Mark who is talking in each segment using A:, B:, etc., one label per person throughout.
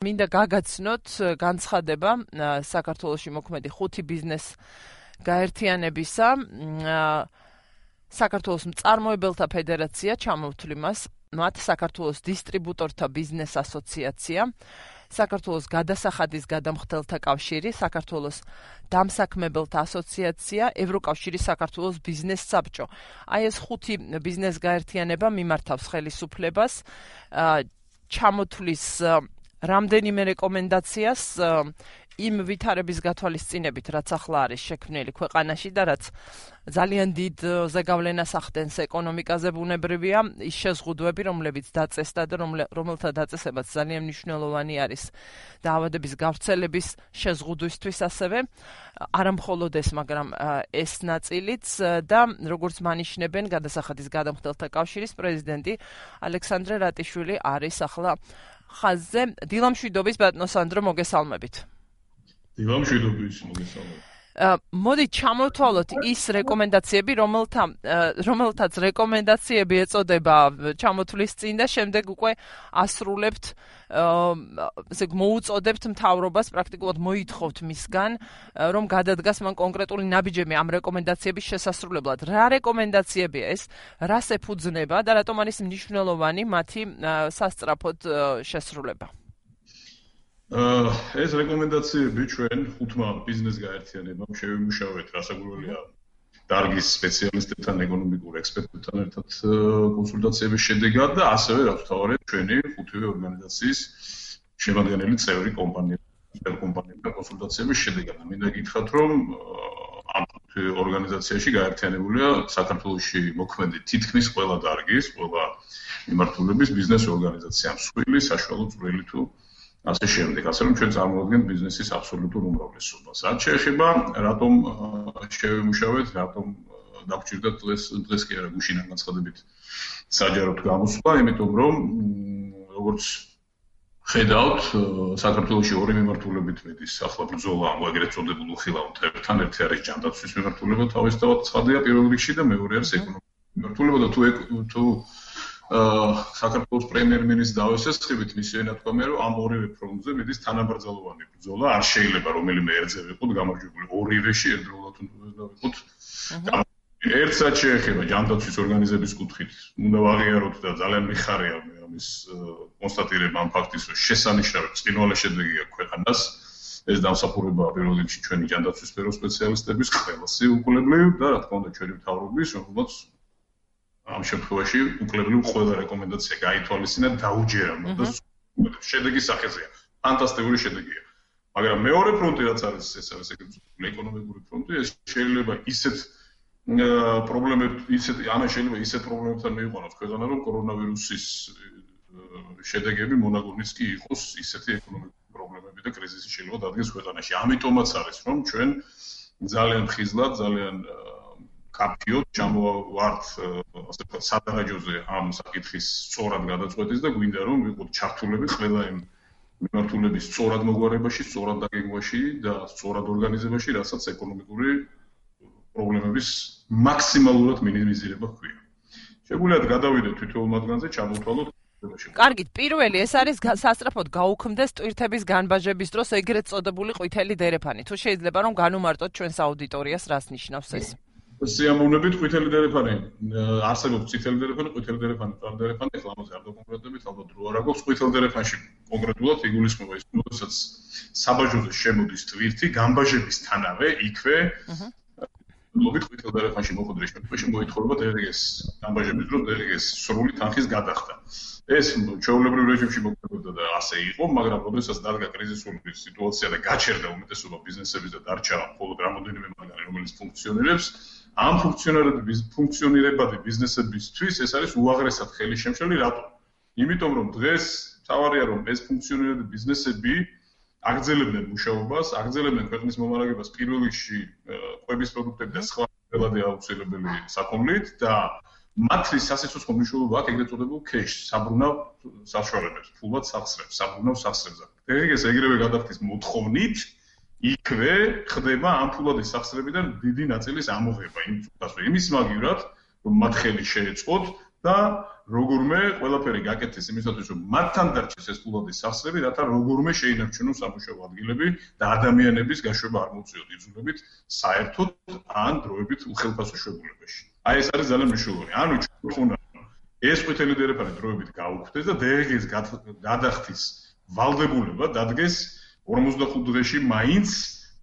A: მინდა გაგაცნოთ განცხადება საქართველოსში მოქმედი ხუთი ბიზნეს გაერთიანებისა საქართველოს მწარმოებელთა ფედერაცია ჩამოვთვლიმას მათ საქართველოს დისტრიბუტორთა ბიზნეს ასოციაცია საქართველოს გადასახადის გადამხდელთა კავშირი, საქართველოს დამსაქმებელთა ასოციაცია, ევროკავშირის საქართველოს ბიზნეს საბჭო. აი ეს ხუთი ბიზნეს გაერთიანება მიმართავს ხელისუფლებას ჩამოთვლის რამდენიმე რეკომენდაციას იმ ვითარების გათვალისწინებით, რაც ახლა არის შექმნილი ქვეყანაში და რაც ძალიან დიდ ზეგავლენას ახდენს ეკონომიკაზე ბუნებრივია, ის შეზღუდვები, რომლებიც დაწესდა და რომელთა დაწესებაც ძალიან მნიშვნელოვანი არის დაავადების გავრცელების შეზღუდვისთვის ასევე, არამხოლოდ ეს, მაგრამ ეს ნაწილიც და როგორც მანიშნებენ გადასახადის გადამხდელთა კავშირის პრეზიდენტი ალექსანდრე რატიშვილი არის ახლა ხაზზე დილამშვიდობის ბატონო სანდრო მოგესალმებით.
B: დილამშვიდობის მოგესალმებით.
A: მოდი ჩამოთვალოთ ის რეკომენდაციები, რომელთა რომელთაც რეკომენდაციები ეწოდება ჩამოთვლის წინ და შემდეგ უკვე ასრულებთ ესე მოუწოდებთ მთავრობას პრაქტიკულად მოითხოვთ მისგან რომ გადადგას მან კონკრეტული ნაბიჯები ამ რეკომენდაციების შესასრულებლად. რა რეკომენდაციებია ეს? რას ეფუძნება და რატომ არის მნიშვნელოვანი მათი სასწრაფოდ შესრულება?
B: ეს რეკომენდაციები ჩვენ ხუთმა ბიზნეს გაერთიანებამ შევიმუშავეთ რასაკვირველია დარგის სპეციალისტებთან, ეკონომიკურ ექსპერტებთან ერთად კონსულტაციების შედეგად და ასევე რა ვთქვი, ჩვენი ხუთივე ორგანიზაციის შემადგენელი წევრი კომპანიები, კომპანიებთან კონსულტაციების შედეგად. მინდა გითხრათ, რომ ამ ორგანიზაციაში გაერთიანებულია საქართველოსი მოქმედი თითქმის ყველა დარგის, ყველა მიმართულების ბიზნეს ორგანიზაცია, მსხვილი, საშუალო, წვრილი თუ ასე შემდეგ, ასე რომ ჩვენ წარმოვადგენთ ბიზნესის აბსოლუტურ უმრავლესობას. რაც შეეხება, რატომ შევიმუშავეთ, რატომ დაგჭირდა დღეს დღეს კი არა გუშინან განცხადებით საჯაროდ გამოსვლა, იმიტომ რომ როგორც ხედავთ, საქართველოსი ორი მიმართულებით მედის ახლა ბრძოლა ამ ეგრეთ წოდებულ უხილავთებთან, ერთი არის ჯანდაცვის მიმართულება, თავისთავად ცხადია პირველ რიგში და მეორე არის ეკონომიკური მიმართულება და თუ თუ საქართველოს პრემიერ-მინისტრის დავესესხებით მისი ენათქვამია რომ ამ ორივე ფრონტზე მიდის თანაბრძოლოვანი ბრძოლა არ შეიძლება რომელიმე ერთზე ვიყოთ გამარჯვებული ორივეში ერთდროულად უნდა ვიყოთ. ერთსაც შეეხება ჯანდაცვის ორგანიზების კუთხით. უნდა ვაღიაროთ და ძალიან მიხარია ამის კონსტატირება ამ ფაქტის რომ შესანიშნავი წინვალე შედეგი აქვს ქვეყანას. ეს დამსახურება პირველ რიგში ჩვენი ჯანდაცვის სფეროს სპეციალისტების ყველასი უკულებლი და რა თქმა უნდა ჩვენი მთავრობის რომელსაც ამ შემთხვევაში უკლებლივ ყველა რეკომენდაცია გაითვალისწინა დაუჯერა და შედეგის სახეზეა. ფანტასტიკური შედეგია. მაგრამ მეორე ფრონტი რაც არის ეს არის ეგრეთ ეკონომიკური ფრონტი, ეს შეიძლება ისეთ პრობლემებს ისეთ ანა შეიძლება ისეთ პრობლემებთან მიიყვანოს ქვეყანა რომ კორონავირუსის შედეგები მონაგონიც კი იყოს ისეთი ეკონომიკური პრობლემები და კრიზისი შეიძლება დადგეს ქვეყანაში. ამიტომაც არის რომ ჩვენ ძალიან ხიზლად, ძალიან კაფიო ჩამოვართ ასე ვთქვათ სადარაჯოზე ამ საკითხის სწორად გადაწყვეტის და გვინდა რომ ვიყოთ ჩართულები ყველა იმ მიმართულების სწორად მოგვარებაში, სწორად დაგეგმვაში და სწორად ორგანიზებაში, რასაც ეკონომიკური პრობლემების მაქსიმალურად მინიმიზირება ხდება. შეგვიძლია გადავიდეთ თვითონ მათგანზე, ჩამოვთვალოთ
A: კარგით, პირველი ეს არის სასტრაფოდ გაუქმდეს ტვირთების განბაჟების დროს ეგრეთ წოდებული ყვითელი დერეფანი. თუ შეიძლება რომ განუმარტოთ ჩვენს აუდიტორიას, რას ნიშნავს ეს?
B: სიამოვნებით ყვითელი დერეფანი არსებობს წითელი დერეფანი, ყვითელი დერეფანი, წითელი დერეფანი, ახლა ამაზე არ დოკონკრეტებით, ალბათ დრო არ აქვს ყვითელ დერეფანში კონკრეტულად იგულისხმება ის, როდესაც საბაჟოზე შემოდის ტვირთი, გამბაჟებისთანავე იქვე ლობით ყვითელ დერეფანში მოხდრის შემთხვევაში მოითხოვება დერეგეს გამბაჟების დროს დერეგეს სრული თანხის გადახდა. ეს ჩაოლებრივ რეჟიმში მოხდებოდა და ასე იყო, მაგრამ როდესაც დარგა კრიზისული სიტუაცია და გაჩერდა უმეტესობა ბიზნესების და დარჩა მხოლოდ რამოდენიმე მაგარი რომელიც ფუნქციონირებს, ამ ფუნქციონირებების ფუნქციონირებადი ბიზნესებისთვის ეს არის უაღრესად ხელისშემშელი რატო? იმიტომ რომ დღეს თავარია რომ ეს ფუნქციონირებადი ბიზნესები აგრძელებდნენ მუშაობას, აგრძელებდნენ ქვეყნის მომარაგებას პირველ რიგში ყვების პროდუქტები და სხვა ყველადი აუცილებელი საქონლით და მათი სასიცოცხლო მნიშვნელობა აქვს ეგრეთ წოდებულ cash, საბრუნავ საშუალებებს, ფულად სახსრებს, საბრუნავ სახსრებს. ეგრეს ეგრევე გადახდის მოთხოვნით, იქვე ხდება ამ ფულადის სახსრებიდან დიდი ნაწილის ამოღება იმ წუთას, იმის მაგივრად, რომ მათ ხელი შეეწყოთ და როგორმე ყველაფერი გაკეთეს იმისათვის რომ მათთან დარჩეს ეს ფულადის სახსრები, რათა როგორმე შეინარჩუნოს სამუშაო ადგილები და ადამიანების გაშვება არ მოუწიოთ იძულებით საერთოდ ან დროებით უხელფასო შეებულებაში. აი ეს არის ძალიან მნიშვნელოვანი. ანუ ჩვენ ეს ყვითელი დერეფანი დროებით გაუქმდეს და დღეს გადახდის ვალდებულება დადგეს 45 დღეში მაინც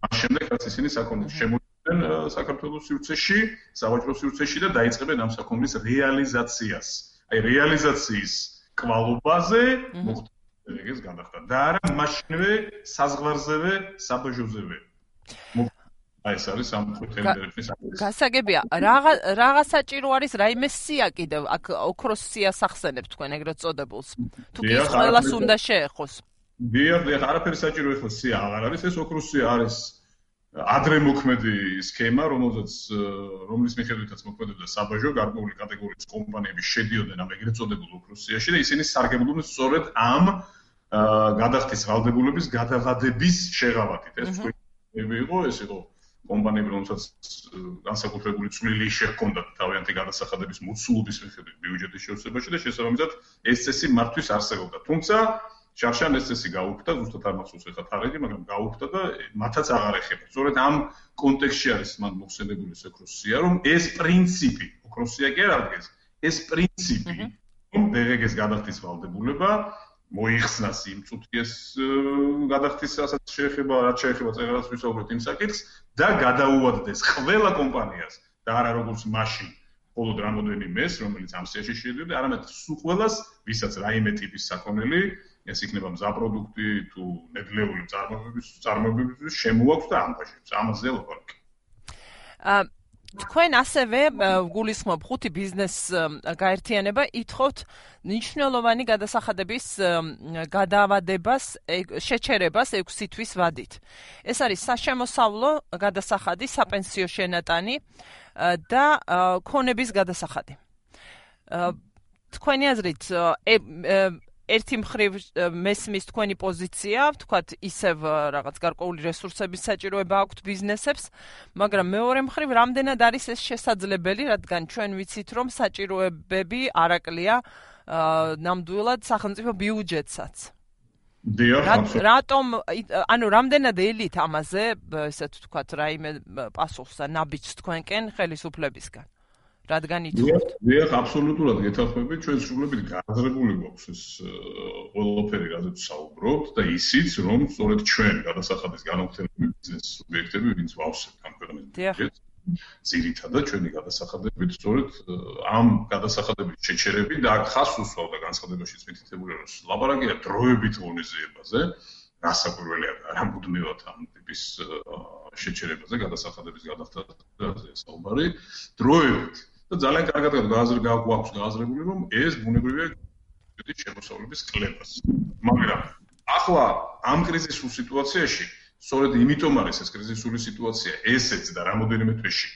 B: ამ შემდეგ რაც ისინი საქონელს შემოწმენ საქართველოს სივრცეში, სავაჭრო სივრცეში და დაიწყებენ ამ საქონლის რეალიზაციას. აი რეალიზაციის კვალობაზე მოხდა დღეს გადახდა. და არა მაშინვე საზღვარზევე, საბაჟოზევე. აი ეს არის ამ ყვითელების
A: გასაგებია რაღა რაღა საჭირო არის რაიმე სია კიდევ აქ ოქროს სია სახსენებ თქვენ ეგრეთ წოდებულს. თუ კი ყველას უნდა შეეხოს.
B: დიახ დიახ არაფერი საჭირო ეხლა სია აღარ არის ეს ოქროს სია არის ადრე მოქმედი სქემა რომელზეც რომლის მიხედვითაც მოქმედებდა საბაჟო გარკვეული კატეგორიის კომპანიები შედიოდნენ ამ ეგრეთ წოდებულ ოქროს სიაში და ისინი სარგებლობდნენ სწორედ ამ გადახდის ვალდებულების გადაღადების შეღავათით ეს თქვენი იყო ეს იყო კომპანიები რომელსაც განსაკუთრებული წვლილი შეჰქონდათ თავიანთი გადასახადების მოცულობის მიხედვით ბიუჯეტის შევსებაში და შესაბამისად ეს წესი მართვის არსებობდა. თუმცა შარშან ეს წესი გაუქმდა, ზუსტად არ მახსოვს ეხლა თარეჯი, მაგრამ გაუქმდა და მათაც აღარ ეხება. სწორედ ამ კონტექსტში არის მან მოხსენებული სეკროსია, რომ ეს პრინციპი, ოქროსია კი არ არის, ეს პრინციპი, რომ დერეგეს გადახდის ვალდებულება მოიხსნას იმ წუთიეს გადახდის რასაც შეეხება რაც შეეხება წერილს ვისაუბრეთ იმ საკითხს და გადაუვადდეს ყველა კომპანიას და არა როგორც მაშინ მხოლოდ რამოდენიმეს რომელიც ამ სიაში შედიოდა არამედ სულ ყველას ვისაც რაიმე ტიპის საქონელი ეს იქნება მზა პროდუქტი თუ ნედლეული წარმოებების წარმოებების შემოაქვს და ამბაჟებს ამაზე ლაპარაკი
A: აა თქვენ ასევე გულისხმობ ხუთი ბიზნეს გაერთიანება ითხოვთ ნიშნულოვანი გადასახადების გადაავადებას შეჩერებას 6 თვის ვადით. ეს არის საშემოსავლო გადასახადი, საპენსიო შენატანი და ქონების გადასახადი. თქვენი აზრით ერთი მხრივ მესმის თქვენი პოზიცია, ვთქვათ, ისევ რაღაც გარკვეული რესურსების საჭიროება აქვთ ბიზნესებს, მაგრამ მეორე მხრივ რამდენად არის ეს შესაძლებელი, რადგან ჩვენ ვიცით, რომ საჭიროებები არაკლია ნამდვილად სახელმწიფო ბიუჯეტსაც. რატომ ანუ რამდენად ელით ამაზე, ესეთ ვთქვათ, რაიმე პასუხს და ნაბიჯს თქვენკენ ხელისუფლებისგან? რადგან ითხოვთ?
B: დიახ, აბსოლუტურად გეთახმები, ჩვენ სრულებით გააზრებული გვაქვს ეს ყველაფერი, რადგან საუბრობთ და ისიც, რომ სწორედ ჩვენ გადასახადის განავრცელებელი ბიზნეს სუბიექტები, ვინც ვავსებთ ამ ქვეყნის ბიუჯეტს, ძირითადად ჩვენი გადასახადებით სწორედ ამ გადასახადების შეჩერები და ხას უსვავ და განცხადებაშიც მითითებული რომ ლაბორატორია დროებით ღონისძიებაზე გასაკვირველია რა მუდმივად ამ ტიპის შეჩერებაზე გადასახადების გადახდაზე საუბარი. დროებით და ძალიან კარგად გააზრ გაგვაქვს გააზრებული რომ ეს ბუნებრივია ბიუჯეტის შემოსავლების კლებას. მაგრამ ახლა ამ კრიზისულ სიტუაციაში სწორედ იმიტომ არის ეს კრიზისული სიტუაცია ესეც და რამოდენიმე თვეში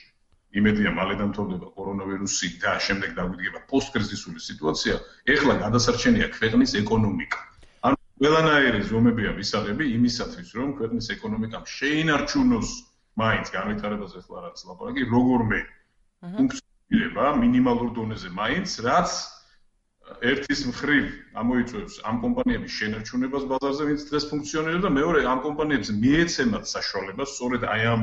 B: იმედია მალე დამთავრდება კორონავირუსი და შემდეგ დაგვიდგება პოსტკრიზისული სიტუაცია, ეხლა გადასარჩენია ქვეყნის ეკონომიკა. ანუ ყველანაირი ზომებია ვისაღები იმისათვის, რომ ქვეყნის ეკონომიკამ შეინარჩუნოს მაინც განვითარებას ეხლა რაც ლაპარაკი, როგორმე ფუნქცია ირება მინიმალურ დონეზე მაინც რაც ერთის მხრივ ამოიწევს ამ კომპანიების შენარჩუნებას ბაზარზე ვინც დღეს ფუნქციონირებს და მეორე ამ კომპანიებს მიეცემათ საშუალება სწორედ აი ამ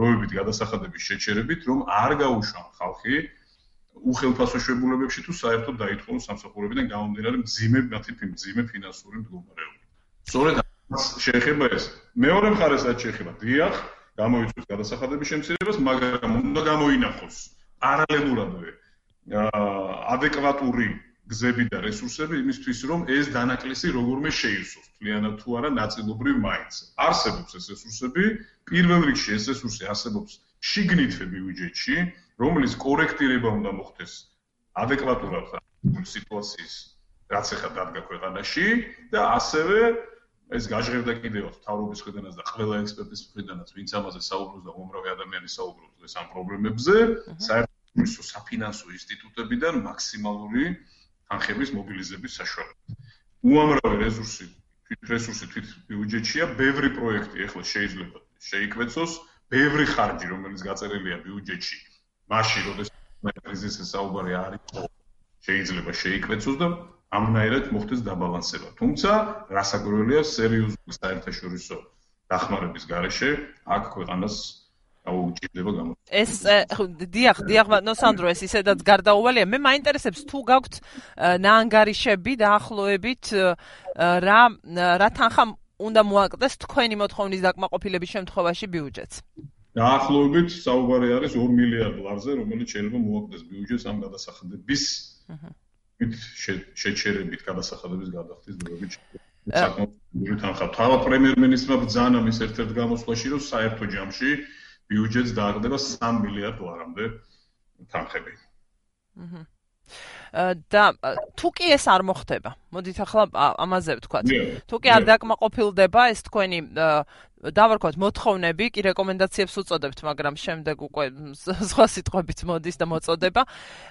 B: როებით გადასახადების შეჩერებით რომ არ გაუშვან ხალხი უხელფასო შეებულებებში თუ საერთოდ დაითხოვონ სამსახურებიდან გამომდინარე მძიმე მათი მძიმე ფინანსური მდგომარეობა. სწორედ შეეხება ეს. მეორე მხარესაც შეეხება დიახ, გამოიწვევს გადასახადების შემცირებას, მაგრამ უნდა გამოინახოს პარალელურადვე ადეკვატური გზები და რესურსები იმისთვის რომ ეს დანაკლისი როგორმე შეივსოს თლიანად თუ არა ნაწილობრივ მაინც. არსებობს ეს რესურსები. პირველ რიგში ეს რესურსი არსებობს შიგნით ბიუჯეტში რომლის კორექტირება უნდა მოხდეს ადეკვატურად სიტუაციის რაც ახლა დადგა ქვეყანაში და ასევე ეს გაჟღერდა კიდევაც თავრობის ხედანაც და ყველა ექსპერტის ხედანაც ვინც ამაზე საუბრობს და უმრავი ადამიანი საუბრობს ეს ამ პრობლემებზე საერთო საფინანსო ინსტიტუტებიდან მაქსიმალური თანხების მობილიზების საშუალებით. უამრავი რესურსი თვით რესურსი თვით ბიუჯეტშია, ბევრი პროექტი ახლა შეიძლება შეიკვეცოს, ბევრი ხარჯი რომელიც გაწერილია ბიუჯეტში, მაშინ როდესაც კრიზისის საუბარი არ იყო შეიძლება შეიკვეცოს და ამნაირად მოხდეს დაბალანსება. თუმცა, რასაკვირველია, სერიოზული საერთაშორისო დახმარების გარეშე აქ ქვეყანას აუჭირდება გამო.
A: ეს დიახ, დიახ, ნო სანდრო, ეს ისედაც გარდაუვალია. მე მაინტერესებს თუ გაქვთ ნაანგარიშები დაახლოებით რა რა თანხა უნდა მოაკლდეს თქვენი მოთხოვნის დაკმაყოფილების შემთხვევაში ბიუჯეტს.
B: დაახლოებით საუბარი არის 2 მილიარდ ლარზე, რომელიც შეიძლება მოაკლდეს ბიუჯეტს ამ გადასახადების შეჩერებით გადასახადების გადახდის დროებით საკმაოდ თანხა თავად პრემიერ-მინისტრმა ბრძანა მის ერთ-ერთ გამოსვლაში რომ საერთო ჯამში ბიუჯეტს დააგდება 3 მილიარდ ლარამდე თანხები. აჰა
A: და თუ კი ეს არ მოხდება, მოდით ახლა ამაზე ვთქვათ. თუ კი არ დაკმაყოფილდება ეს თქვენი დავარქვათ მოთხოვნები, კი რეკომენდაციებს უწოდებთ, მაგრამ შემდეგ უკვე სხვა სიტყვებით მოდის და მოწოდება.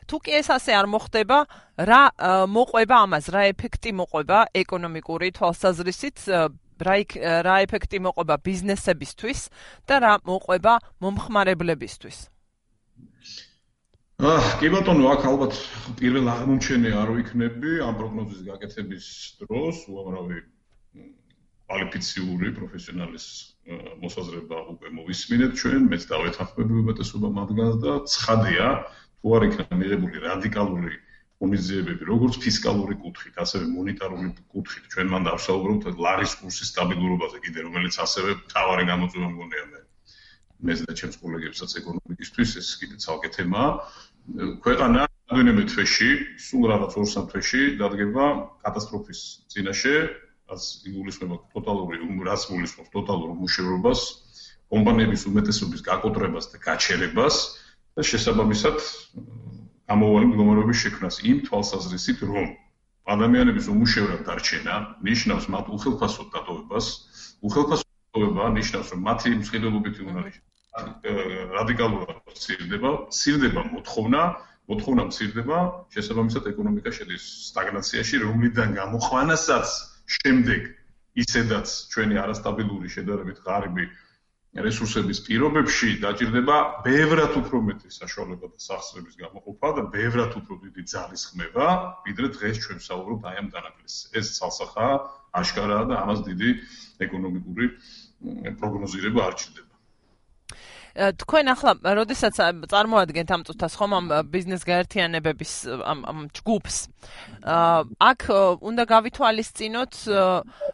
A: თუ კი ეს ასე არ მოხდება, რა მოყვება ამას, რა ეფექტი მოყვება ეკონომიკური თვალსაზრისით? რა რა ეფექტი მოყვება ბიზნესებისთვის და რა მოყვება მომხმარებლებისთვის?
B: აა კი ბატონო, აქ ალბათ პირველ აღმოჩენე არ ვიქნები ამ პროგნოზის გაკეთების დროს, უამრავი კვალიფიციური პროფესიონალის მოსაზრება უკვე მოვისმინეთ ჩვენ, მეც დავეთანხმები უმეტესობა მათგანს და ცხადია, თუ არ იქნება მიღებული რადიკალური კონიზიებები, როგორც ფისკალური კუთხით, ასევე მონეტარული კუთხით, ჩვენ მან დავსაუბროთ ლარის კურსის სტაბილურობაზე კიდე, რომელიც ასევე თავარი გამოწვევა მგონია მე. მეც და ჩემს კოლეგებსაც ეკონომიკისთვის ეს კიდე ცალკე თემაა. ქვეყანა რამდენიმე თვეში, სულ რაღაც ორ-სამ თვეში დადგება კატასტროფის წინაშე, რაც იგულისხმება ტოტალური რაც გულისხმობს ტოტალურ მუშაობას, კომპანიების უმეტესობის გაკოტრებას და გაჩერებას და შესაბამისად ამოვალი მდგომარეობის შექმნას იმ თვალსაზრისით, რომ ადამიანების უმუშევრად დარჩენა ნიშნავს მათ უხელფასო დატოვებას, უხელფასო დატოვება ნიშნავს, რომ მათი მსხვილობითი უნარი რადიკალურად ცირდება, ცირდება მოთხოვნა, მოთხოვნა ცირდება, შესაბამისად ეკონომიკა შედის სტაგნაციაში, რომლიდან გამოხვანასაც შემდეგ ისედაც ჩვენი არასტაბილური შედარებით ღარიბი რესურსების პირობებში დაჭირდება ბევრად უფრო მეტი საშუალება და სახსრების გამოყოფა და ბევრად უფრო დიდი ძალის ხმება, ვიდრე დღეს ჩვენ საუბრობთ აი ამ დანაკლისზე. ეს ცალსახაა, აშკარაა და ამას დიდი ეკონომიკური პროგნოზირება არ ჭირდება.
A: თქვენ ახლა როდესაც წარმოადგენთ ამ წუთას ხომ ამ ბიზნეს გაერთიანებების ამ ამ ჯგუფს აქ უნდა გავითვალისწინოთ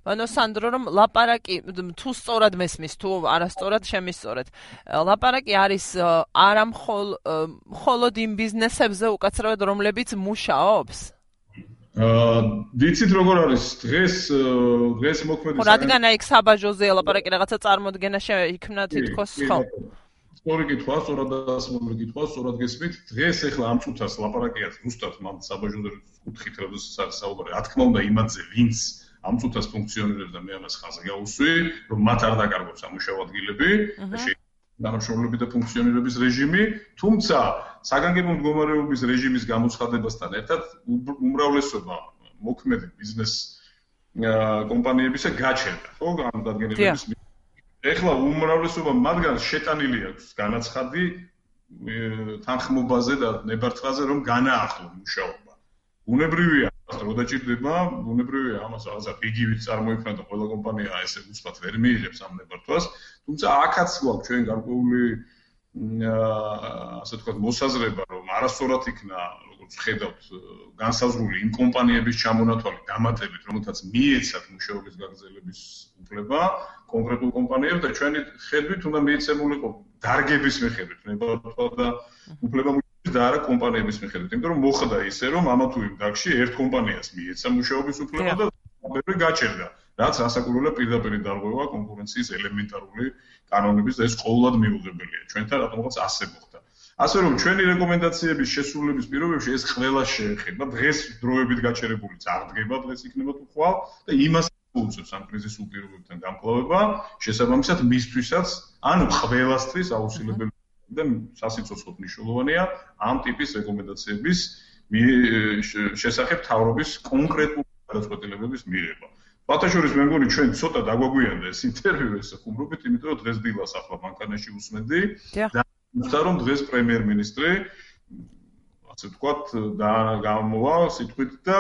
A: ანუ სანდრო რომ ლაპარაკი თუ სწორად მესმის თუ არასწორად შემისწორეთ. ლაპარაკი არის არა მხოლოდ იმ ბიზნესებზე უკაცრავად რომლებიც მუშაობს.
B: აა ვიცით როგორ არის დღეს დღეს მოქმედი
A: რადგან აი საბაჟოზე ლაპარაკი რაღაცა წარმოდგენა შეიქმნა თითქოს ხო
B: სწორი კითხვა, სწორად დასმული კითხვა, სწორად გესმით. დღეს ახლა ამ წუთას ლაპარაკია ზუსტად მან საბაჟოდერ კუთხით როდესაც საუბარი. რა თქმა უნდა იმაზე, ვინც ამ წუთას ფუნქციონირებს და მე ამას ხაზი გავუსვი, რომ მათ არ დაკარგოს სამუშაო ადგილები და შეიქმნებები და ფუნქციონირების რეჟიმი, თუმცა საგანგებო მდგომარეობის რეჟიმის გამოცხადებასთან ერთად უმრავლესობა მოქმედი ბიზნეს კომპანიებისა გაჩერდა, ხო, ამ დადგენილების ეხლა უმრავლესობა მათგანს შეტანილი აქვს განაცხადი თანხმობაზე და ნებართვაზე რომ განაახლო მუშაობა. უნებრივია, რომ დაჭირდება, უნებრივია ამას რაღაცა იგივით წარმოიქმნა და ყველა კომპანია ესე უცბად ვერ მიიღებს ამ ნებართვას, თუმცა აქაც გვაქვს ჩვენ გარკვეული ასე თქვა მოსაზრება, რომ არასწორად იქნა ხედავთ განსაზღვრული იმ კომპანიების ჩამონათვალი დამატებით, რომელთაც მიეცათ მუშაობის გაგრძელების უფლება კონკრეტულ კომპანიებს და ჩვენი ხედვით უნდა მიეცემულიყო დარგების მიხედვით ნებართვა და უფლება და არა კომპანიების მიხედვით, იმიტომ რომ მოხდა ისე, რომ ამა თუ იმ დარგში ერთ კომპანიას მიეცა მუშაობის უფლება და მეორე გაჩერდა. რაც რასაკვირველია პირდაპირ დარღვევა კონკურენციის ელემენტარული კანონების და ეს ყოველად მიუღებელია. ჩვენთან რატომღაც ასე მოხდა. ასე რომ ჩვენი რეკომენდაციების შესრულების პირობებში ეს ყველა შეეხება დღეს დროებით გაჩერებული წარდგება დღეს იქნება თუ ხვალ და იმას უწევს ამ კრიზისულ პირობებთან გამკლავება შესაბამისად მისთვისაც ანუ ყველასთვის აუცილებელი და სასიცოცხლოდ მნიშვნელოვანია ამ ტიპის რეკომენდაციების შესახებ თავრობის კონკრეტული გადაწყვეტილებების მიღება. ბათაშორის მე მგონი ჩვენ ცოტა დაგვაგვიანდა ეს ინტერვიუ ეს ხუმრობით, იმიტომ რომ დღეს დილას ახლა ბანკანაში უსმენდი და თუმცა რომ დღეს პრემიერ-მინისტრი ასე ვთქვათ, და გამოვა სიტყვით და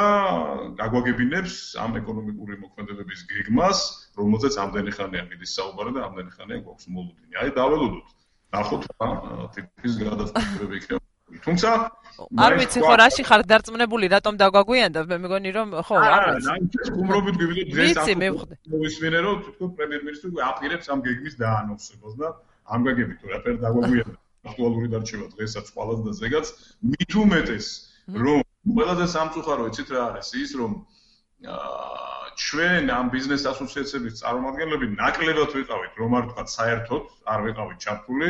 B: გაგვაგებინებს ამ ეკონომიკური მოქმედებების გეგმას, რომელზეც ამდენი ხანია მიდის საუბარი და ამდენი ხანია გვაქვს მოლოდინი. აი დაველოდოთ. ნახოთ რა ტიპის გადაწყვეტილება იქნება. თუმცა
A: არ ვიცი ხო რაში ხარ დარწმუნებული რატომ დაგვაგვიანდა მე მეგონი რომ ხო არ
B: ვიცი აა უმრობით გივიდე დღეს ამ მოვისმინე რომ თქო პრემიერ-მინისტრი აპირებს ამ გეგმის დაანონსებას და ამ გეგმით რა პერ დაგვაგვიანდა აქტუალური დარჩება დღესაც ყველას და ზეგაც. მით უმეტეს რომ ყველაზე სამწუხარო იცით რა არის ის რომ ჩვენ ამ ბიზნეს ასოციაციების წარმომადგენლები ნაკლებად ვიყავით რომ არ ვთქვა საერთოდ არ ვიყავით ჩართული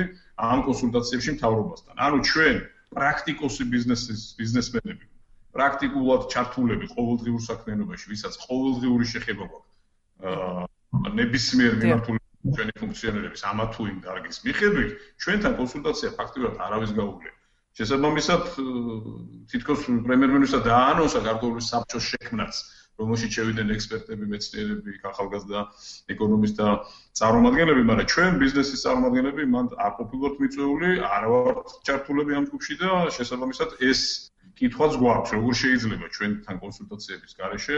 B: ამ კონსულტაციებში მთავრობასთან. ანუ ჩვენ პრაქტიკოსი ბიზნესის ბიზნესმენები პრაქტიკულად ჩართულები ყოველდღიურ საქმიანობაში ვისაც ყოველდღიური შეხება გვაქვს აა ნებისმიერ მიმართულ ჩვენი ფუნქციონერების ამა თუ იმ დარგის მიხედვით ჩვენთან კონსულტაცია ფაქტობრივად არავის გაუგლია. შესაბამისად თითქოს პრემიერ-მინისტრმა დაანონსა გარკვეული საბჭოს შექმნაც, რომელშიც შევიდნენ ექსპერტები, მეცნიერები, ახალგაზრდა ეკონომისტი და წარმომადგენლები, მაგრამ ჩვენ ბიზნესის წარმომადგენლები მან არ ყოფილიყოთ მიწვეული, არ ვართ ჩართულები ამ ჯგუფში და შესაბამისად ეს კითხვაც გვაქვს, როგორ შეიძლება ჩვენთან კონსულტაციების გარეშე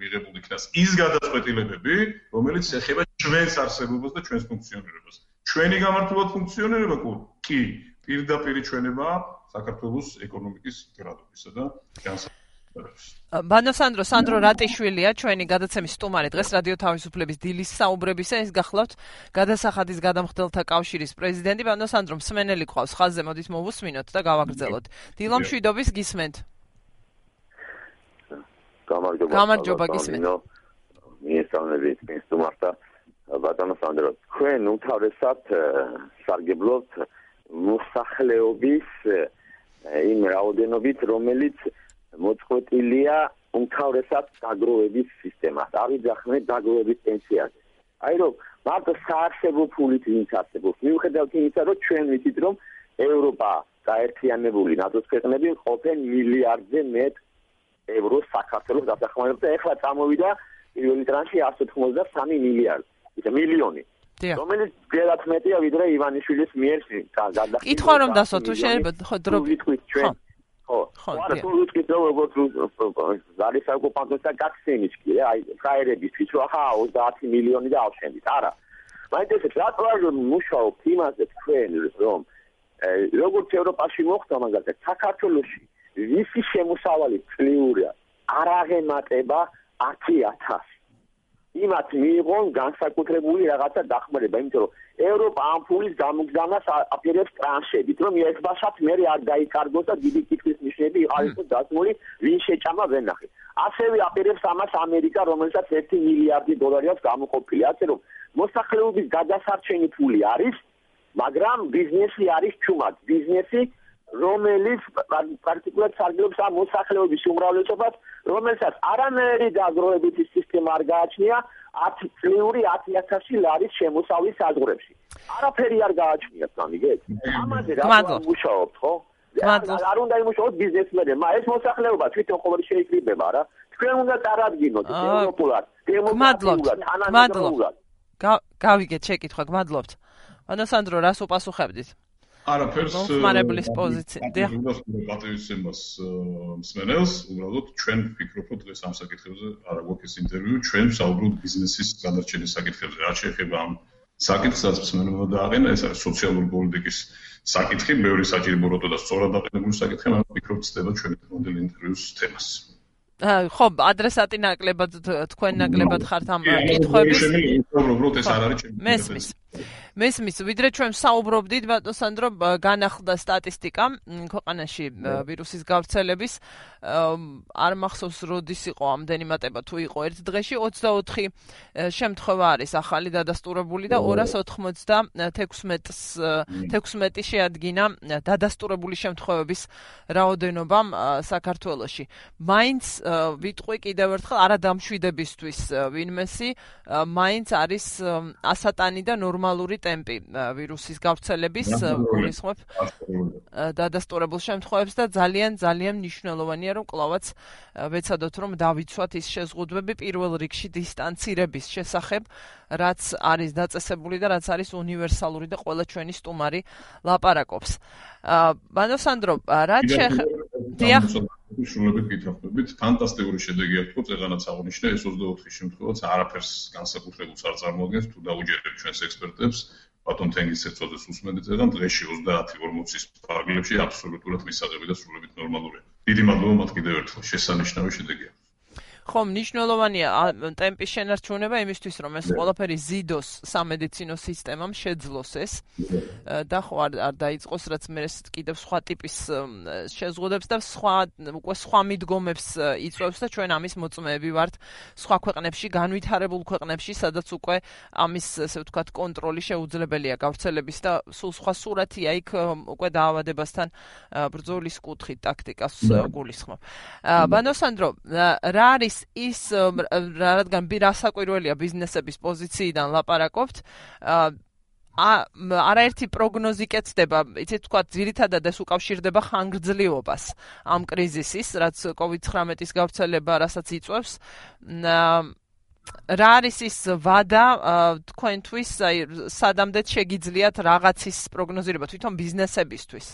B: მიღებულ იქნას ის გადაწყვეტილებები, რომელიც ეხება ჩვენს არსებობას და ჩვენს ფუნქციონირებას. ჩვენი გამართულად ფუნქციონირება კი პირდაპირ ჩვენება საქართველოს ეკონომიკის გრადობისა და განსაკუთრებით
A: ბანო სანდრო სანდრო რატიშვილია? ჩვენი გადაცემის სტუმარი დღეს რადიო თავისუფლების დილის საუბრებისა ეს გახლავთ გადასახადის გადამხდელთა კავშირის პრეზიდენტი ბანო სანდრო მსმენელი ყავს. ხაზზე მოდით მოვუსმინოთ და გავაგრძელოთ. დილო მშვიდობის გისმენთ.
C: გამარჯობა
A: გამარჯობა გისმენთ.
C: მიესალმებით სტუმართა. ბანო სანდრო ჩვენ უთავრესად სარგებლობთ მოსახლეობის იმ რაოდენობით რომელიც მოწყვეტილია უმთავრესად დაგროვების სისტემას. ავიძახნე დაგროვების პენსიაზე. აი რომ მარტო საარსებო ფულით ვინც არსებობს. მიუხედავად იმისა, რომ ჩვენ ვიცით, რომ ევროპა გაერთიანებული ნატოს ქვეყნები ყოფენ მილიარდზე მეტ ევრო საქართველოს დასახმარებლად და ეხლა წამოვიდა პირველი ტრანში 183 მილიარდი. ისე მილიონი. რომელიც გერათ მეტია ვიდრე ივანიშვილის მიერ გადახდა.
A: კითხვა რომ დასო თუ შეიძლება ხო დრო
C: ვიტყვით ჩვენ ხო არა თუ ვიტყვით რომ როგორც ზარის ოკუპანტებს და გაქცენის კი აი ფრაერებისთვის რომ ახლა 30 მილიონი და ავშენდით არა. მაინც რატო არ მუშაობთ იმაზე თქვენ რომ როგორც ევროპაში მოხდა მაგალითად საქართველოსში ვისი შემოსავალი წლიურია? არ აღემატება 10000 იმათ მიიღონ განსაკუთრებული რაღაცა დახმარება, იმიტომ რომ ევროპა ამ ფულის გამოგზავნას აპირებს ტრანშებით, რომ ერთბაშად მე არ დაიკარგოს და დიდი კითხვის ნიშნები იყაროს დასმული, ვინ შეჭამა ვენახე. ასევე აპირებს ამას ამერიკა, რომელსაც 1 მილიარდი დოლარი აქვს გამოყოფილი, ასე რომ მოსახლეობის გადასარჩენი ფული არის, მაგრამ ბიზნესი არის ჩუმად. ბიზნესი რომელიც პარტიკულად სარგებლობს ამ მოსახლეობის უმრავლესობას, რომელსაც არანაირი დაგროვებითი სისტემა არ გააჩნია 10 წლიური 10000 ლარის შემოსავლის საზღვრებში. არაფერი არ გააჩნიათ, გამიგეთ? ამაზე რა მუშაობთ, ხო? არ უნდა იმუშაოთ ბიზნესმენებმა, ეს მოსახლეობა თვითონ ყოველ შეიძლება რა. თქვენ უნდა წარადგინოთ ევროპულად, დემოკრატიულად, თანამედროვულად.
A: გავიგეთ შეკითხვა, გმადლობთ. ანასანდრო, რას უპასუხებდით?
B: არაფერს
A: მომხმარებლის პოზიცია.
B: დიახ. პატრიოტიზმს მსმენელს, უბრალოდ ჩვენ ვფიქრობ, რომ დღეს ამ საკითხებზე არა გვაქვს ინტერვიუ, ჩვენ საუბრობთ ბიზნესის განარჩენის საკითხებზე. რა შეიძლება ამ საკითხსაც მსმენელმა დააყენა, ეს არის სოციალური პოლიტიკის საკითხი, მეორე საჭიროებო და სწორად დაყენებული საკითხი, მაგრამ ვფიქრობ, ცდება ჩვენი მოდელი ინტერვიუს თემას.
A: ხო, ადრესატი ნაკლებად თქვენ ნაკლებად ხართ ამ კითხვების. მესმის. მესმის, ვიდრე ჩვენ საუბრობდით ბატონ სანდრო განახლდა სტატისტიკა ქვეყანაში ვირუსის გავრცელების არ მახსოვს როდის იყო ამდენი მატება თუ იყო ერთ დღეში. 24 შემთხვევა არის ახალი დადასტურებული და 296-ს 16 შეადგინა დადასტურებული შემთხვევების რაოდენობა საქართველოში. მაინც ვიტყვი კიდევ ერთხელ არადამშვიდებისთვის ვინმესი მაინც არის ასატანი და ნორმალური ტემპი ვირუსის გავრცელების გულისხმობ დადასტურებულ შემთხვევებს და ძალიან ძალიან მნიშვნელოვანია რომ კლავაც ვეცადოთ რომ დავიცვათ ის შეზღუდვები პირველ რიგში დისტანცირების შესახებ რაც არის დაწესებული და რაც არის უნივერსალური და ყველა ჩვენი სტუმარი ლაპარაკობს. ბანო სანდრო, რა შეხ დიახ
B: შრულებით გითხრობით ფანტასტიკური შედეგი აქვს წეგანაც აღნიშნე ეს 24 შემთხვევაც არაფერს განსაკუთრებულს არ წარმოადგენს თუ დაუჯერებთ ჩვენს ექსპერტებს ბატონ თენგის ეცოდეს უსმენთ წეგან დღეში 30-40-ის პარაგრაფში აბსოლუტურად მისაღები და სრულებით ნორმალურია. დიდი მადლობა მათ კიდევ ერთხელ შესანიშნავი შედეგია
A: ხო, მნიშვნელოვანია ტემპის შენარჩუნება იმისთვის, რომ ეს ყველაფერი ზიდოს სამედიცინო სისტემამ შეძლოს ეს. და ხო არ არ დაიწყოს, რაც მე კიდევ სხვა ტიპის შეზღუდებს და სხვა უკვე სხვა მიდგომებს იწვევს და ჩვენ ამის მოწმეები ვართ სხვა ქვეყნებში, განვითარებულ ქვეყნებში, სადაც უკვე ამის ესე ვთქვათ კონტროლი შეუძლებელია გავრცელების და სულ სხვა სურათია იქ უკვე დაავადებასთან ბრძოლის კუთხით ტაქტიკას გულისხმობ. ბანოსანდრო, რა არის ის ის რადგან რასაკვირველია ბიზნესების პოზიციიდან ლაპარაკობთ ა არაერთი პროგნოზი კეთდება, იცით თქვა, ძირითადად ეს უკავშირდება ხანგრძლივობას ამ კრიზისის, რაც COVID-19-ის გავრცელება რასაც იწვევს. რა არის ის ვადა თქვენთვის, აი, სადამდე შეგიძლიათ რაღაცის პროგნოზირება თვითონ ბიზნესებისთვის?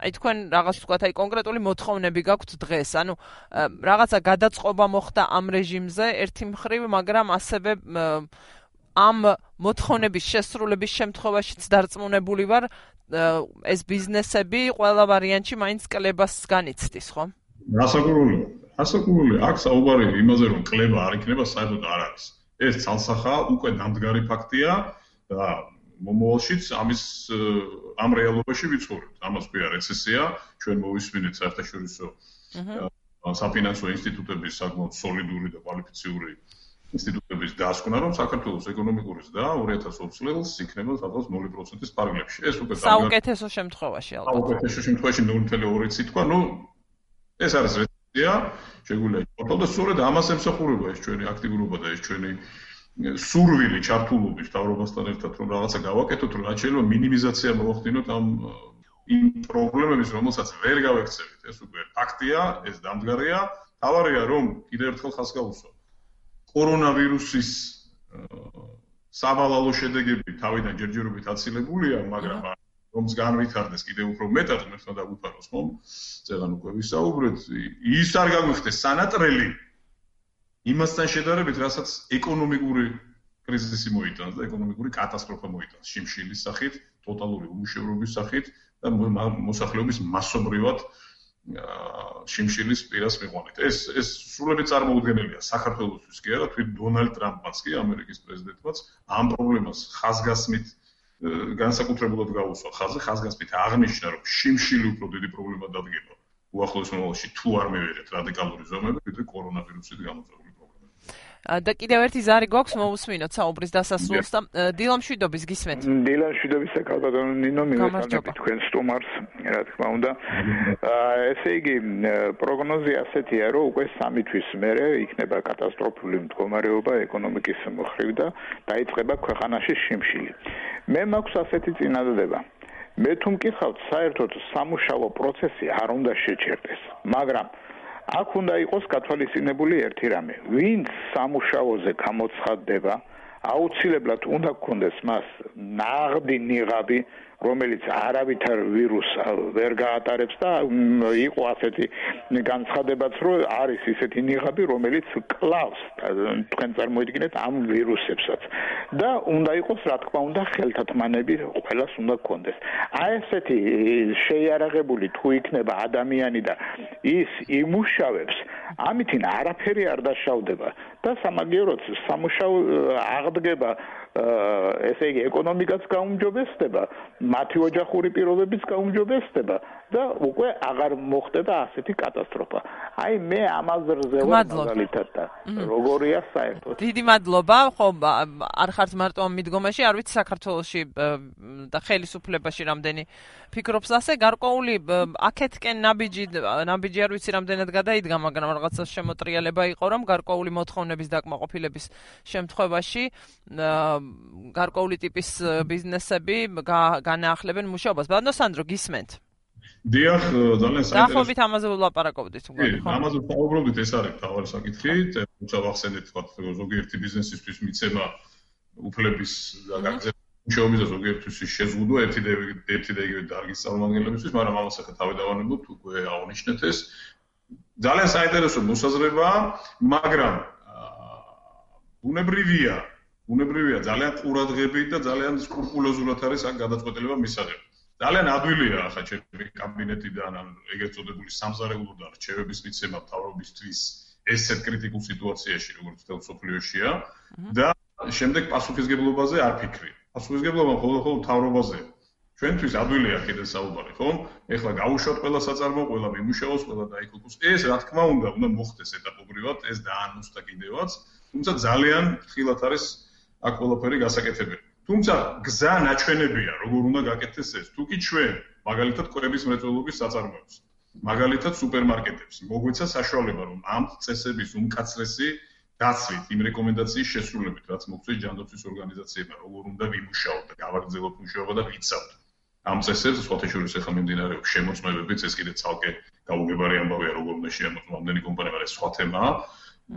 A: აი თქვენ რაღაც თქვა აი კონკრეტული მოთხოვნები გაქვთ დღეს ანუ რაღაცა გადაწყობა მოხდა ამ რეჟიმზე ერთი მხრივ მაგრამ ასევე ამ მოთხოვნების შესრულების შემთხვევაშიც დარწმუნებული ვარ ეს ბიზნესები ყველა ვარიანტში მაინც კლებას განიცდის ხო?
B: გასაგურული. გასაგურული. აქ საუბარი იმაზე რომ კლება არ იქნება საერთოდ არ არის. ეს ცალსახა უკვე ნამდვილი ფაქტია და მომავალშიც ამის ამ რეალობაში ვიცხოვრებთ. ამას ქვია რეცესია, ჩვენ მოვისმინეთ საერთაშორისო საფინანსო ინსტიტუტების საკმაოდ სოლიდური და კვალიფიციური ინსტიტუტების დასკვნა, რომ საქართველოს ეკონომიკური ზრდა 2020 წელს იქნება სადღაც 0%-ის პარალელში. ეს უკვე
A: საუკეთესო შემთხვევაში ალბათ.
B: საუკეთესო შემთხვევაში 0.2-ი თქვა, ну ეს არის რეცესია, შეგვიძლია ვთქვათ და სწორედ ამას ემსახურება ეს ჩვენი აქტიურობა და ეს ჩვენი სურვილი ჩართულობის თავრობასთან ერთად რომ რაღაცა გავაკეთოთ, რომ რაც შეიძლება მინიმიზაცია მოახდინოთ ამ იმ პრობლემების, რომელსაც ვერ გავექცევით. ეს უკვე ფაქტია, ეს დამდგარია. თავარია რომ კიდევ ერთხელ ხას გავუსვა. კორონავირუსის სავალალო შედეგები თავიდან ჯერჯერობით აცილებულია, მაგრამ რომს განვითარდეს კიდევ უფრო მეტად, მე თვითონ დაგვიფაროს ხომ? ზეგან უკვე ვისაუბრეთ, ის არ გაგვიხდეს სანატრელი იმასთან შედარებით, რასაც ეკონომიკური კრიზისი მოიტანს და ეკონომიკური კატასტროფა მოიტანს შიმშილის სახით, ტოტალური უშევრობის სახით და მოსახლეობის მასობრივად შიმშილის პირას მიყვანით. ეს ეს სრულები წარმოუდგენელია საქართველოსთვის კი არა, თვით დონალდ ტრამპმაც კი ამერიკის პრეზიდენტმაც ამ პრობლემას ხაზგასმით განსაკუთრებულად გაუსვა ხაზზე, ხაზგასმით აღნიშნა, რომ შიმშილი უფრო დიდი პრობლემა დადგება. უახლოეს მომავალში თუ არ მივიღეთ რადიკალური ზომები, ვიდრე კორონავირუსით გამოწვეული
A: და კიდევ ერთი ზარი გვაქვს მოусმინოთ საუბრის დასასრულს და დილამ შვიდობის გისმენთ.
D: დილამ შვიდობის საკალბატონო ნინო მივესალმებით თქვენ სტუმარს, რა თქმა უნდა. ესე იგი პროგნოზი ასეთია, რომ უკვე სამი თვის მერე იქნება კატასტროფული მდგომარეობა ეკონომიკის მხრივ და დაიწყება ქვეყანაში შიმშილი. მე მაქვს ასეთი წინადადება. მე თუ მკითხავთ საერთოდ სამუშაო პროცესი არ უნდა შეჩერდეს, მაგრამ აქ უნდა იყოს გათვალისწინებული ერთი რამე. ვინც სამუშაოზე გამოცხადდება, აუცილებლად უნდა გქონდეს მას ნაღდი ნიღაბი, რომელიც არავითარ ვირუსს ვერ გაატარებს და იყო ასეთი განცხადებაც, რომ არის ისეთი ნიღაბი, რომელიც კლავს თქვენ წარმოიდგინეთ ამ ვირუსებსაც და უნდა იყოს რა თქმა უნდა ხელთათმანები ყველას უნდა გქონდეს. აი ესეთი შეიარაღებული თუ იქნება ადამიანი და ის იმუშავებს, ამითინ არაფერი არ დაშავდება და სამაგიეროდ სამუშაო აღდგება ესე იგი ეკონომიკაც გაუმჯობესდება, მათი ოჯახური პირობებიც გაუმჯობესდება და უკვე აღარ მოხდება ასეთი კატასტროფა. აი მე ამაზრზე ვარ მაგალითად და როგორია საერთოდ.
A: დიდი მადლობა. ხო, არ ხართ მარტო ამ მიდგომაში, არ ვიცი საქართველოსში და ხელისუფლებაში რამდენი ფიქრობს ასე, გარკვეული აქეთკენ ნაბიჯი ნაბიჯი არ ვიცი რამდენად გადაიდგა, მაგრამ რაღაცა შემოტრიალება იყო, რომ გარკვეული მოთხოვნების დაკმაყოფილების შემთხვევაში გარკვეული ტიპის ბიზნესები განაახლებენ მუშაობას. ბანდო სანდრო გისმენთ?
B: დიახ, ძალიან საინტერესო.
A: დაახლოებით ამაზე ვლაპარაკობდით
B: უკვე, ხო? ამაზე ვსაუბრობდით, ეს არის თავარი საკითხი. თუმცა ვახსენეთ, თქვა, ზოგიერთი ბიზნესისთვის მიცემა უფლების გაგზავნა მუშაობის და ზოგიერთის შეზღუდვა ერთი და ერთი და იგივე დარგის წარმომადგენლებისთვის, მაგრამ ამას ახლა თავი დავანებოთ უკვე აღნიშნეთ ეს ძალიან საინტერესო მოსაზრებაა, მაგრამ ბუნებრივია, ბუნებრივია ძალიან ყურადღებით და ძალიან სკრუპულოზულად არის აქ გადაწყვეტილება მისაღები. ძალიან ადვილია ახლა ჩემი კაბინეტიდან ან ეგრეთ წოდებული სამზარეულო და რჩევების მიცემა თავრობისთვის ესეთ კრიტიკულ სიტუაციაში, როგორც თელ სოფლიოშია და შემდეგ პასუხისგებლობაზე არ ფიქრი. პასუხისგებლობა მხოლოდ თავრობაზეა. ჩვენთვის ადვილია კიდე საუბარი, ხო? ეხლა გავუშვათ ყველა საწარმო, ყველა მიმუშაოს, ყველა დაიქულოს. ეს რა თქმა უნდა, უნდა მოხდეს ეტაპობრივად, ეს დაანუსტა კიდევაც, თუმცა ძალიან ხილათ არის აქ ყველაფერი გასაკეთებელი. თუმცა გზა ნაჩვენებია, როგორ უნდა გაკეთდეს ეს. თუ კი ჩვენ, მაგალითად, კვების მრეწველობის საწარმოებს, მაგალითად, სუპერმარკეტებს, მოგვეცა საშუალება, რომ ამ წესების უმკაცრესი დაცვით, იმ რეკომენდაციის შესრულებით, რაც მოგვწევს ჯანდაცვის ორგანიზაციებმა, როგორ უნდა ვიმუშაოთ და გავაგრძელოთ მუშაობა და ვიცავთ. ამ წესებს სხვათა შორის ახლა მიმდინარეობს შემოწმებებიც ეს კიდე ცალკე გაუგებარი ამბავია როგორ უნდა შეამოწმო ამდენი კომპანია მაგრამ სხვა თემაა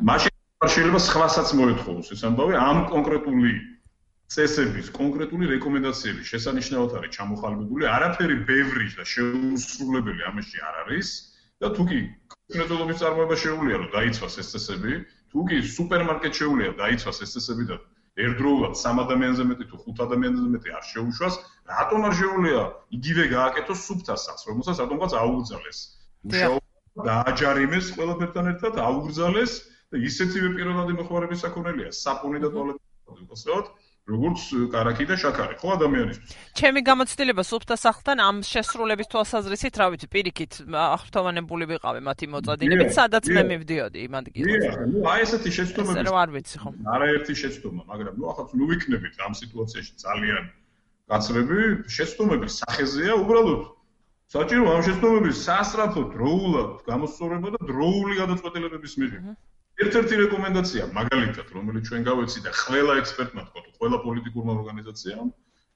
B: მაშინ შეიძლება სხვასაც მოეთხოვოს ეს ამბავი ამ კონკრეტული წესების კონკრეტული რეკომენდაციების შესანიშნავად არის ჩამოხალბებული არაფერი ბევრი და შეუსრულებელი ამაში არ არის და თუ კი კონკრეტულობის წარმოება შეუძლია რომ დაიცვას ეს წესები თუ კი სუპერმარკეტ შეუძლია დაიცვას ეს წესები და ერთდროულად 3 ადამიანზე მეტი თუ 5 ადამიანზე მეტი არ შეუშვას, რატომ არ შეუძლია იგივე გააკეთოს სუფთასაც, რომელსაც რატომღაც აუგზალეს. დააჯარიმეს ყველაფერთან ერთად, აუგზალეს და ისეთივე პიროვნადი მოხმარების საქონელია, საპონი და ტუალეტი, უბრალოდ როგორც კარაკი და შაქარი, ხო ადამიანისთვის.
A: ჩემი გამოცდილება სუფთა სახლთან ამ შესრულების თვალსაზრისით, რა ვიცი, პირიქით აღფრთოვანებული ვიყავი მათი მოწადინებით, სადაც მე მივდიოდი იმ ადგილას.
B: ნუ აი ესეთი შეცდომები.
A: რა არ ვიცი ხო.
B: არაერთი შეცდომა, მაგრამ ნუ ახლა ნუ ვიქნებით ამ სიტუაციაში ძალიან გაცრები, შეცდომები სახეზეა უბრალოდ. საჭირო ამ შეცდომების სასწრაფოდ, დროულად გამოსწორება და დროული გადაწყვეტილებების მიღება. ერთ-ერთი რეკომენდაცია, მაგალითად, რომელიც ჩვენ გავეცი და ყველა ექსპერტმა თქვა, ყველა პოლიტიკურმა ორგანიზაციამ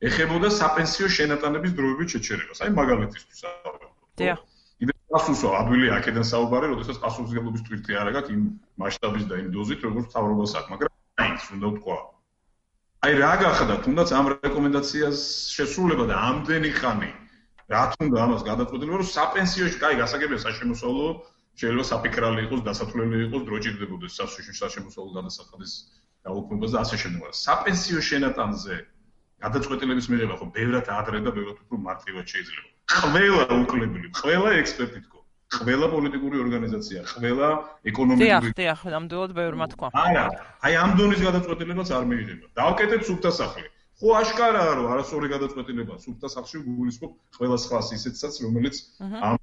B: ეხებოდა საპენსიო შენატანების დროებით შეჩერებას. აი მაგალითისთვის
A: ავიღოთ. დიახ.
B: იდე პასუხო ადვილი აქედან საუბარი, როდესაც პასუხისგებლობის თვითი არ აქვს იმ მასშტაბის და იმ დოზით, როგორც თავრობას აქვს, მაგრამ აიც უნდა თქვა. აი რა გახდა, თუნდაც ამ რეკომენდაციას შესრულება და ამდენი ხანი რა თუნდა ამას გადაწყვეტილება, რომ საპენსიოში, კაი, გასაგებია საშემოსავლო შეიძლება საფიქრალი იყოს, დასათვლელი იყოს, დროჭირდებოდეს სასუშო საშემოსავლო გადასახადის გაუქმებას და ასე შემდეგ. საპენსიო შენატანზე გადაწყვეტილების მიღება ხო ბევრად ადრე და ბევრად უფრო მარტივად შეიძლება. ყველა უკლებელი, ყველა ექსპერტი თქო, ყველა პოლიტიკური ორგანიზაცია, ყველა ეკონომიკური
A: დიახ, დიახ, ამდენად ბევრმა თქვა.
B: არა, აი ამ დონის გადაწყვეტილებაც არ მიიღება. დავკეთეთ სუფთა სახლი. ხო აშკარაა რომ არასწორი გადაწყვეტილება სუფთა სახლში გულისხმობ ყველა სხვას ისეთსაც რომელიც ამ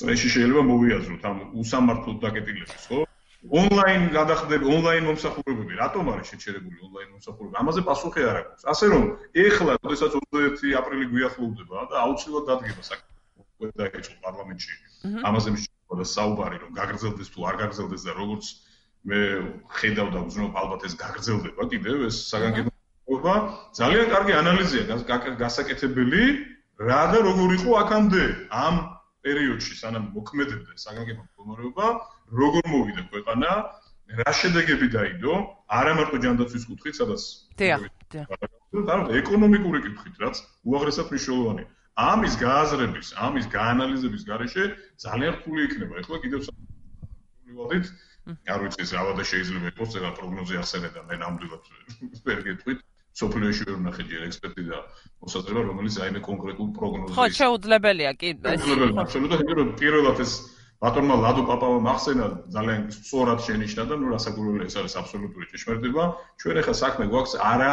B: წრეში შეიძლება მოვიაზროთ ამ უსამართლო დაკეტილებას, ხო? ონლაინ გადახდები, ონლაინ მომსახურებები, რატომ არის შეჩერებული ონლაინ მომსახურება? ამაზე პასუხი არ აქვს. ასე რომ, ეხლა, შესაძლოა 21 აპრილი გვიახლოვდება და აუცილებლად დადგება საქმე დაიწყო პარლამენტში. ამაზე მიშოვა და საუბარი, რომ გაგრძელდეს თუ არ გაგრძელდეს და როგორც მე ხედავ და ვზნობ, ალბათ ეს გაგრძელდება კიდევ ეს საგანგებო ძალიან კარგი ანალიზია გასაკეთებელი რა და როგორ იყო აქამდე ამ პერიოდში სანამ მოქმედებდა საგანგებო მდგომარეობა, როგორ მოვიდა ქვეყანა, რა შედეგები დაიდო, არა მარტო ჯანდაცვის კუთხით, სადაც
A: დიახ, დიახ.
B: ანუ ეკონომიკური კუთხით, რაც უაღრესად მნიშვნელოვანია. ამის გააზრების, ამის გაანალიზების გარეშე ძალიან რთული იქნება. ეხლა კიდევ სულ არ ვიცი, ეს ავადა შეიძლება იყოს ეს პროგნოზი ახსენე და მე ნამდვილად ვერ გეტყვით. სოფლიოში ვერ ნახე ჯერ ექსპერტი და მოსაზრება რომელიც აიმე კონკრეტულ პროგნოზებს
A: ხო შეუძლებელია კი
B: აბსოლუტურად იმიტომ რომ პირველად ეს ბატონმა ლადო პაპავმა ახსენა ძალიან სწორად შენიშნა და ნუ რასაკვირველია ეს არის აბსოლუტური ჭეშმარიტება. ჩვენ ახლა საქმე გვაქვს არა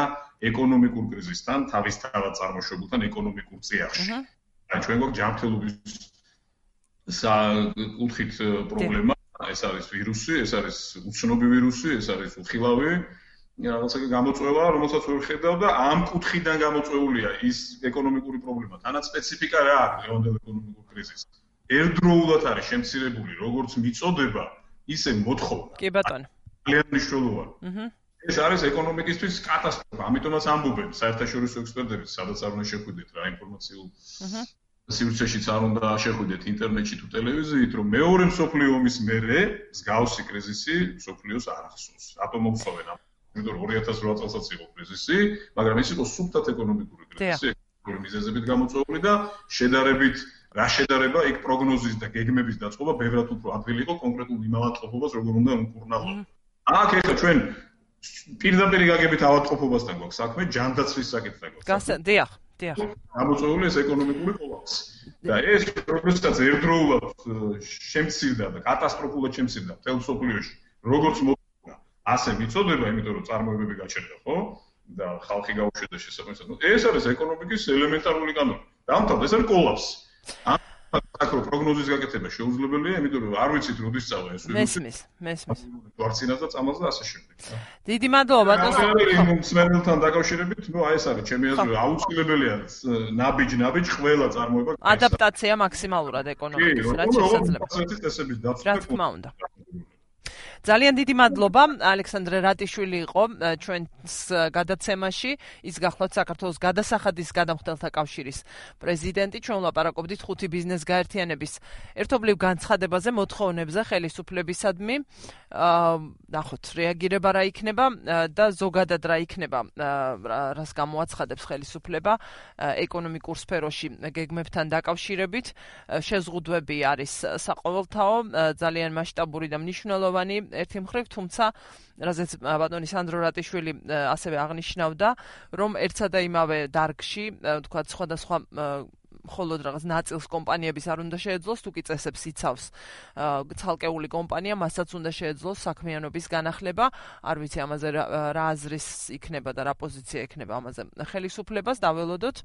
B: ეკონომიკურ კრიზისთან თავისთავად წარმოშობილთან ეკონომიკურ წიაღში. აი ჩვენ გვაქვს ჯანმრთელობის სა კუთხით პრობლემა. ეს არის ვირუსი ეს არის უცნობი ვირუსი ეს არის უხილავი რაღაცა გამოწვევა, რომელსაც ვერ ხედავ და ამ კუთხიდან გამოწვეულია ის ეკონომიკური პრობლემა. თანაც სპეციფიკა რა აქვს დღევანდელ ეკონომიკურ კრიზისს. ერთდროულად არის შემცირებული როგორც მიწოდება, ისე მოთხოვნა.
A: კი ბატონო.
B: ძალიან მნიშვნელოვანი. აჰა. ეს არის ეკონომიკისთვის კატასტროფა. ამიტომაც ამბობენ საერთაშორისო ექსპერტები, სადაც არ უნდა შეხვიდეთ რა ინფორმაციულ სივრცეშიც არ უნდა შეხვიდეთ ინტერნეტში თუ ტელევიზიით, რომ მეორე მსოფლიო ომის მერე მსგავსი კრიზისი მსოფლიოს არ ახსოვს. რატომ მოხსოვენ ამ იმიტომ რომ 2008 წელსაც იყო კრიზისი, მაგრამ ის იყო სუბტათ ეკონომიკური კრიზისი, ეკონომიკური მიზეზებით გამოწვეული და შედარებით რა შედარება იქ პროგნოზის და გეგმების დაწყობა ბევრად უფრო ადვილი იყო კონკრეტულ იმავატყოფობას როგორ უნდა უკურნალო. აქ ეხლა ჩვენ პირდაპირ გაგებით ავატყოფობასთან გვაქვს საქმე, ჯანდაცვის საკითხთან
A: გვაქვს. გასა, დიახ, დიახ.
B: გამოწვეული ეს ეკონომიკური კოლაფსი. და ეს პროგნოზსაც ერთდროულად შემცირდა და კატასტროფულად შემცირდა მთელ სოფლიოში. როგორც ასე მიწოდება, იმიტომ რომ წარმოებები გაჩერდა, ხო? და ხალხი გაუშვიდა შესაძლებლად. ეს არის ეკონომიკის ელემენტარული კანონი. დამთავრდა, ეს არის კოლაფსი. აკრო პროგნოზის გაკეთება შეუძლებელია, იმიტომ რომ არ ვიცით როდის წავა ეს.
A: მესმის, მესმის.
B: ვარცინას და წამალს და ასე შემდეგ.
A: დიდი მადლობა ბატონო.
B: სმერელთან დაკავშირებით, ნუ აი ეს არის ჩემი აზრით, აუცილებელია ნაბიჯ ნაბიჯ ყველა წარმოება.
A: ადაპტაცია მაქსიმალურად ეკონომიკის რაც შესაძლებელია. რა თქმა უნდა. ძალიან დიდი მადლობა ალექსანდრე რატიშვილი იყო ჩვენს გადაცემაში. ის გახლავთ საქართველოს გადასახადის გადამხდელთა კავშირის პრეზიდენტი. ჩვენ ვლაპარაკობდით ხუთი ბიზნეს გაერთიანების ერთობლივ განცხადებაზე მოთხოვნებზე ხელისუფლებისადმი. ნახოთ რეაგირება რა იქნება და ზოგადად რა იქნება რას გამოაცხადებს ხელისუფლება ეკონომიკურ სფეროში გეგმებთან დაკავშირებით. შეზღუდვები არის საყოველთაო ძალიან მასშტაბური და მნიშვნელოვანი ერთი მხრივ, თუმცა რაზეც ბატონი სანდრო რატიშვილი ასევე აღნიშნავდა, რომ ერთსა და იმავე დარგში, თქვა სხვადასხვა მხოლოდ რაღაც ნაწილს კომპანიების არ უნდა შეეძლოს, თუ კი წესებს იცავს ცალკეული კომპანია, მასაც უნდა შეეძლოს საქმიანობის განახლება. არ ვიცი ამაზე რა აზრის იქნება და რა პოზიცია იქნება ამაზე ხელისუფლებას დაველოდოთ.